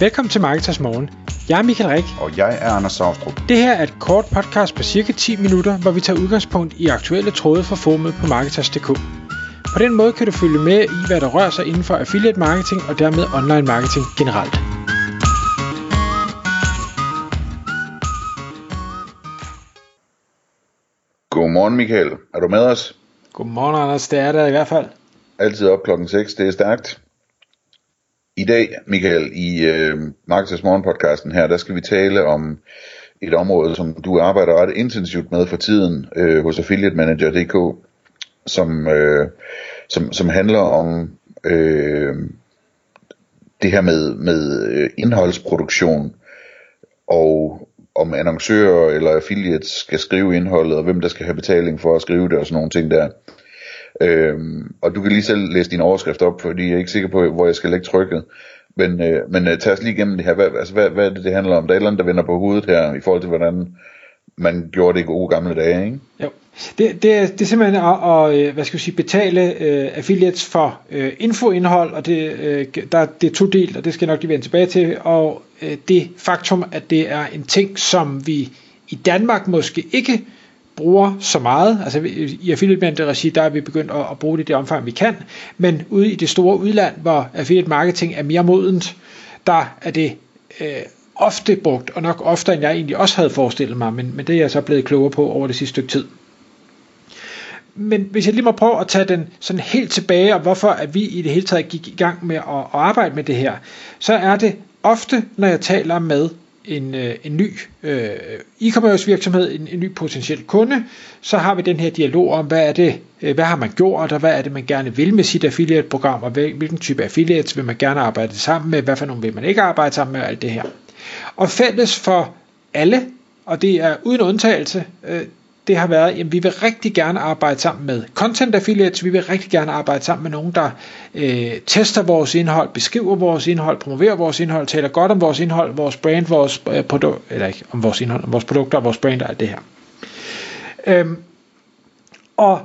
Velkommen til Marketers Morgen. Jeg er Michael Rik. Og jeg er Anders Saustrup. Det her er et kort podcast på cirka 10 minutter, hvor vi tager udgangspunkt i aktuelle tråde fra formet på Marketers.dk. På den måde kan du følge med i, hvad der rører sig inden for affiliate marketing og dermed online marketing generelt. Godmorgen Michael. Er du med os? Godmorgen Anders, det er der i hvert fald. Altid op klokken 6, det er stærkt. I dag, Michael, i øh, Marketers Morgen podcasten her, der skal vi tale om et område, som du arbejder ret intensivt med for tiden øh, hos affiliatemanager.dk, som, øh, som, som handler om øh, det her med, med øh, indholdsproduktion og om annoncører eller affiliates skal skrive indholdet, og hvem der skal have betaling for at skrive det, og sådan nogle ting der. Øhm, og du kan lige selv læse din overskrift op, fordi jeg er ikke sikker på, hvor jeg skal lægge trykket. Men, øh, men øh, tag os lige igennem det her. Hvad, altså, hvad, hvad er det, det handler om? Der er et eller andet, der vender på hovedet her, i forhold til, hvordan man gjorde det i gode gamle dage, ikke? Jo. Det, det, er, det er simpelthen at, at øh, hvad skal jeg sige, betale uh, affiliates for uh, infoindhold, og det, uh, der, det er to del, og det skal jeg nok lige vende tilbage til, og uh, det faktum, at det er en ting, som vi i Danmark måske ikke bruger så meget. Altså i affiliate regi, der er vi begyndt at, at bruge det i det omfang, vi kan. Men ude i det store udland, hvor affiliate marketing er mere modent, der er det øh, ofte brugt, og nok oftere end jeg egentlig også havde forestillet mig, men, men det er jeg så blevet klogere på over det sidste stykke tid. Men hvis jeg lige må prøve at tage den sådan helt tilbage, og hvorfor at vi i det hele taget gik i gang med at, at arbejde med det her, så er det ofte, når jeg taler med en, øh, en ny øh, e-commerce virksomhed, en, en ny potentiel kunde, så har vi den her dialog om, hvad er det, øh, hvad har man gjort, og hvad er det, man gerne vil med sit affiliate-program, og hvilken type affiliates vil man gerne arbejde sammen med, hvad for nogle vil man ikke arbejde sammen med, og alt det her. Og fælles for alle, og det er uden undtagelse, øh, det har været, at vi vil rigtig gerne arbejde sammen med content affiliates, vi vil rigtig gerne arbejde sammen med nogen, der øh, tester vores indhold, beskriver vores indhold, promoverer vores indhold, taler godt om vores indhold, vores brand, vores øh, produkt, eller ikke om vores indhold, om vores produkter, vores brand og alt det her. Øhm, og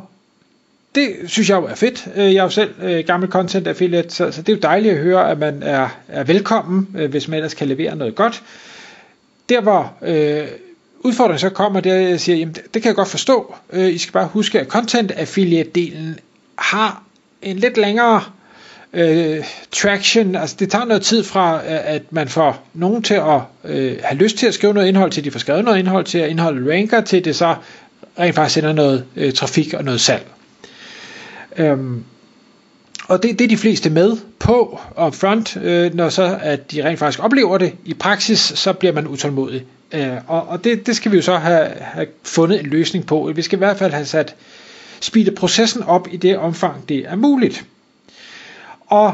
det synes jeg jo er fedt. Øh, jeg er jo selv øh, gammel content affiliate, så, så det er jo dejligt at høre, at man er, er velkommen, øh, hvis man ellers kan levere noget godt. Der hvor øh, udfordringen så kommer, det er, at jeg siger, jamen det, det kan jeg godt forstå. Øh, I skal bare huske, at content affiliate-delen har en lidt længere øh, traction. Altså det tager noget tid fra, øh, at man får nogen til at øh, have lyst til at skrive noget indhold, til de får skrevet noget indhold, til at indholdet ranker, til det så rent faktisk sender noget øh, trafik og noget salg. Øhm, og det, det er de fleste med på up front, øh, når så at de rent faktisk oplever det i praksis, så bliver man utålmodig. Øh, og og det, det skal vi jo så have, have fundet en løsning på. Vi skal i hvert fald have sat speedet processen op i det omfang, det er muligt. Og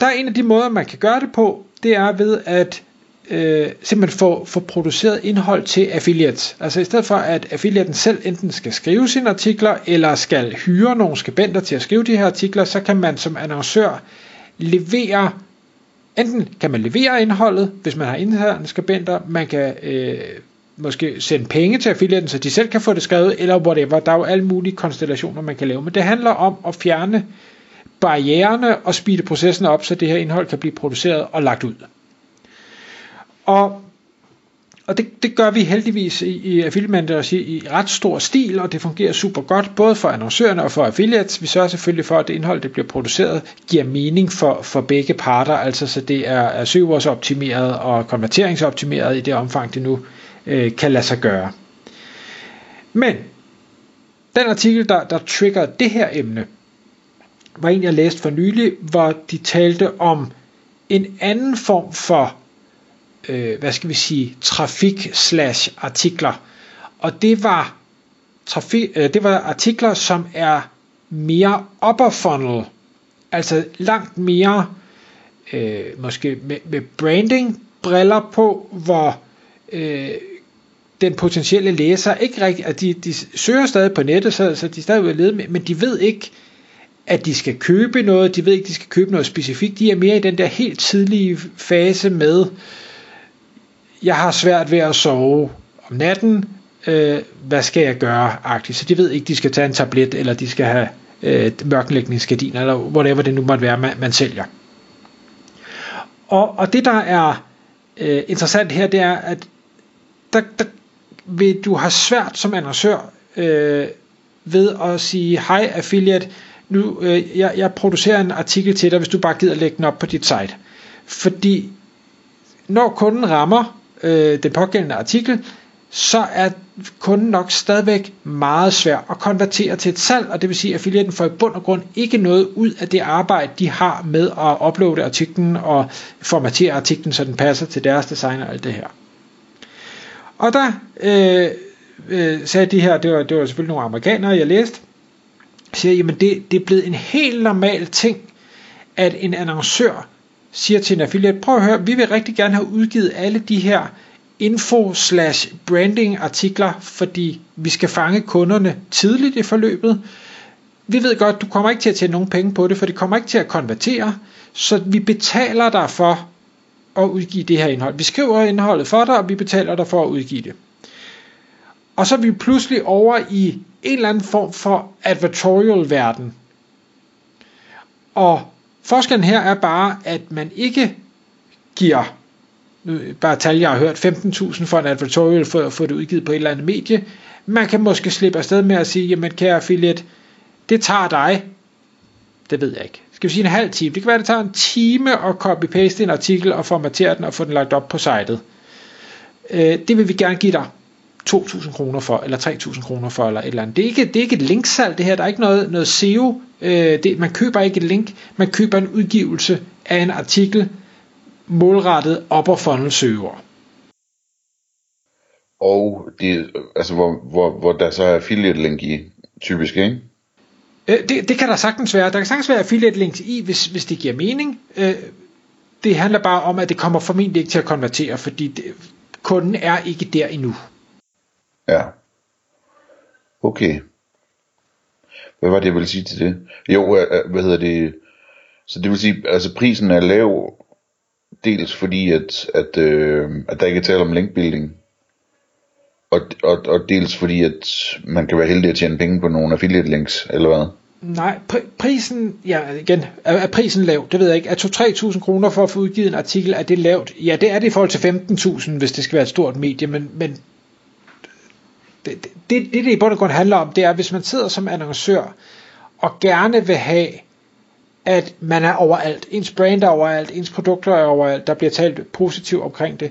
der er en af de måder, man kan gøre det på, det er ved at øh, simpelthen få, få produceret indhold til affiliates. Altså i stedet for, at affiliaten selv enten skal skrive sine artikler, eller skal hyre nogle skribenter til at skrive de her artikler, så kan man som annoncør levere Enten kan man levere indholdet, hvis man har interne skribenter, man kan øh, måske sende penge til affiliaten, så de selv kan få det skrevet, eller whatever. Der er jo alle mulige konstellationer, man kan lave. Men det handler om at fjerne barriererne og speede processen op, så det her indhold kan blive produceret og lagt ud. Og og det, det gør vi heldigvis i, i affiliate i, i ret stor stil, og det fungerer super godt, både for annoncørerne og for affiliates. Vi sørger selvfølgelig for, at det indhold, der bliver produceret, giver mening for, for begge parter, altså så det er, er søgeordsoptimeret og konverteringsoptimeret i det omfang, det nu øh, kan lade sig gøre. Men den artikel, der, der trigger det her emne, var en, jeg læste for nylig, hvor de talte om en anden form for øh, hvad skal vi sige, trafik slash artikler. Og det var, trafik, øh, det var artikler, som er mere upper funnel, altså langt mere øh, måske med, med branding briller på, hvor øh, den potentielle læser ikke rigtig, at de, de søger stadig på nettet, så, så de er stadig lede med, men de ved ikke, at de skal købe noget, de ved ikke, at de skal købe noget specifikt, de er mere i den der helt tidlige fase med, øh, jeg har svært ved at sove om natten, øh, hvad skal jeg gøre, agtigt. Så de ved ikke, de skal tage en tablet, eller de skal have øh, mørklægningsgardiner, eller whatever det nu måtte være, man, man sælger. Og, og det der er øh, interessant her, det er, at der, der vil du have svært som annoncør øh, ved at sige, hej affiliate, nu, øh, jeg, jeg producerer en artikel til dig, hvis du bare gider lægge den op på dit site. Fordi når kunden rammer øh, den pågældende artikel, så er kunden nok stadigvæk meget svær at konvertere til et salg, og det vil sige, at affiliaten får i bund og grund ikke noget ud af det arbejde, de har med at uploade artiklen og formatere artiklen, så den passer til deres design og alt det her. Og der øh, øh, sagde de her, det var, det var selvfølgelig nogle amerikanere, jeg læste, siger, jamen det, det er blevet en helt normal ting, at en annoncør siger til en affiliate, prøv at høre, vi vil rigtig gerne have udgivet alle de her info slash branding artikler, fordi vi skal fange kunderne tidligt i forløbet. Vi ved godt, du kommer ikke til at tjene nogen penge på det, for det kommer ikke til at konvertere, så vi betaler dig for at udgive det her indhold. Vi skriver indholdet for dig, og vi betaler dig for at udgive det. Og så er vi pludselig over i en eller anden form for advertorial verden. Og forskellen her er bare, at man ikke giver nu, bare tal, jeg har hørt, 15.000 for en advertorial for at få det udgivet på et eller andet medie. Man kan måske slippe afsted med at sige, jamen kære affiliate, det tager dig, det ved jeg ikke, skal vi sige en halv time. Det kan være, det tager en time at copy-paste en artikel og formatere den og få den lagt op på sitet. Øh, det vil vi gerne give dig 2.000 kroner for, eller 3.000 kroner for, eller et eller andet. Det er ikke, det er ikke et linksalg, det her. Der er ikke noget, noget SEO. Øh, det, man køber ikke et link, man køber en udgivelse af en artikel, målrettet upper funnel søger. Og det, altså hvor, hvor, hvor der så er affiliate link i, typisk, ikke? Øh, det, det kan der sagtens være. Der kan sagtens være affiliate links i, hvis, hvis det giver mening. Øh, det handler bare om, at det kommer formentlig ikke til at konvertere, fordi det, kunden er ikke der endnu. Ja. Okay. Hvad var det, jeg ville sige til det? Jo, øh, øh, hvad hedder det? Så det vil sige, altså prisen er lav, dels fordi, at, at, øh, at der ikke er tale om linkbuilding, og, og, og dels fordi, at man kan være heldig at tjene penge på nogle affiliate links, eller hvad? Nej, pr- prisen, ja igen, er, er prisen lav? Det ved jeg ikke. Er 2-3.000 kroner for at få udgivet en artikel, er det lavt? Ja, det er det i forhold til 15.000, hvis det skal være et stort medie, men, men det, det, det, det i bund og grund handler om, det er, hvis man sidder som annoncør og gerne vil have at man er overalt. Ens brand er overalt, ens produkter er overalt, der bliver talt positivt omkring det.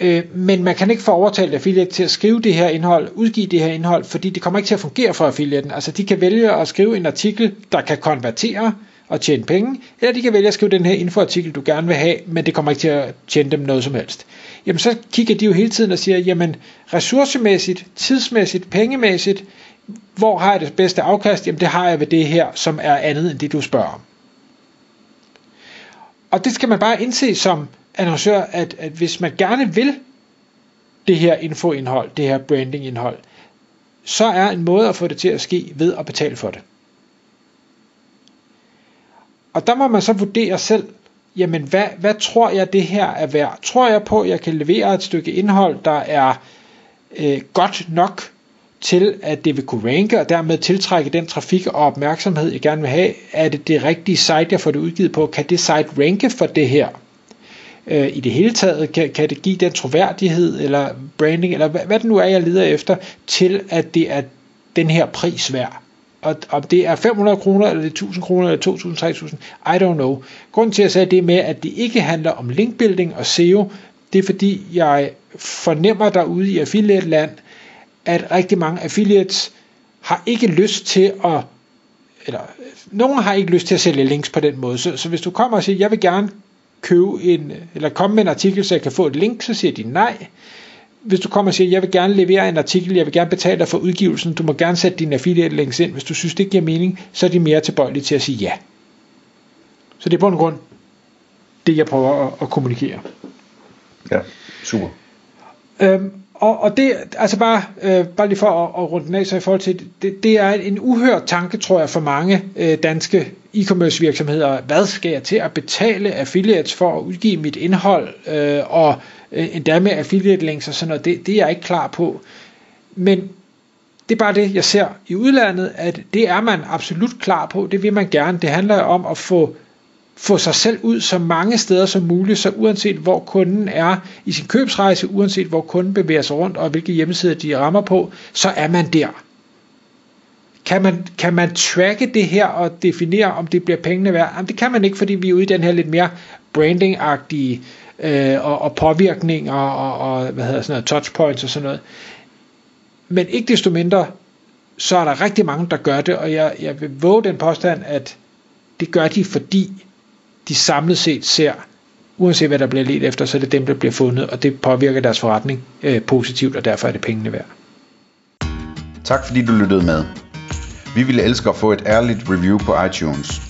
Øh, men man kan ikke få overtalt affiliate til at skrive det her indhold, udgive det her indhold, fordi det kommer ikke til at fungere for affiliaten. Altså de kan vælge at skrive en artikel, der kan konvertere og tjene penge, eller de kan vælge at skrive den her infoartikel, du gerne vil have, men det kommer ikke til at tjene dem noget som helst. Jamen så kigger de jo hele tiden og siger, jamen ressourcemæssigt, tidsmæssigt, pengemæssigt, hvor har jeg det bedste afkast? Jamen det har jeg ved det her, som er andet end det, du spørger om. Og det skal man bare indse som annoncør, at, at hvis man gerne vil det her infoindhold, det her brandingindhold, så er en måde at få det til at ske ved at betale for det. Og der må man så vurdere selv, jamen hvad, hvad tror jeg det her er værd? Tror jeg på, at jeg kan levere et stykke indhold, der er øh, godt nok til, at det vil kunne ranke og dermed tiltrække den trafik og opmærksomhed, jeg gerne vil have. Er det det rigtige site, jeg får det udgivet på? Kan det site ranke for det her? Øh, I det hele taget, kan, kan det give den troværdighed eller branding, eller hvad, hvad det nu er, jeg leder efter, til at det er den her pris værd? Og om det er 500 kroner, eller det er 1000 kroner, eller 2000, 3000, I don't know. Grunden til at sige det med, at det ikke handler om linkbuilding og SEO, det er fordi, jeg fornemmer derude i affiliate land, at rigtig mange affiliates har ikke lyst til at eller nogen har ikke lyst til at sælge links på den måde. Så, så hvis du kommer og siger, jeg vil gerne købe en, eller komme med en artikel, så jeg kan få et link, så siger de nej. Hvis du kommer og siger, jeg vil gerne levere en artikel, jeg vil gerne betale dig for udgivelsen, du må gerne sætte dine affiliate links ind, hvis du synes, det giver mening, så er de mere tilbøjelige til at sige ja. Så det er på en grund det, jeg prøver at, at kommunikere. Ja, super. Øhm, og, og det, altså bare, øh, bare lige for at, at runde den af, så i forhold til, det, det er en uhørt tanke, tror jeg, for mange øh, danske e-commerce virksomheder. Hvad skal jeg til at betale affiliates for at udgive mit indhold, øh, og øh, endda med affiliate links og sådan noget, det, det er jeg ikke klar på. Men det er bare det, jeg ser i udlandet, at det er man absolut klar på, det vil man gerne. Det handler om at få få sig selv ud så mange steder som muligt, så uanset hvor kunden er i sin købsrejse, uanset hvor kunden bevæger sig rundt, og hvilke hjemmesider de rammer på, så er man der. Kan man, kan man tracke det her og definere, om det bliver pengene værd? Jamen, det kan man ikke, fordi vi er ude i den her lidt mere branding-agtige øh, og, og påvirkninger og, og hvad hedder sådan noget, touchpoints og sådan noget. Men ikke desto mindre, så er der rigtig mange, der gør det, og jeg, jeg vil våge den påstand, at det gør de, fordi de samlet set ser, uanset hvad der bliver let efter, så er det dem, der bliver fundet, og det påvirker deres forretning øh, positivt, og derfor er det pengene værd. Tak fordi du lyttede med. Vi ville elske at få et ærligt review på iTunes.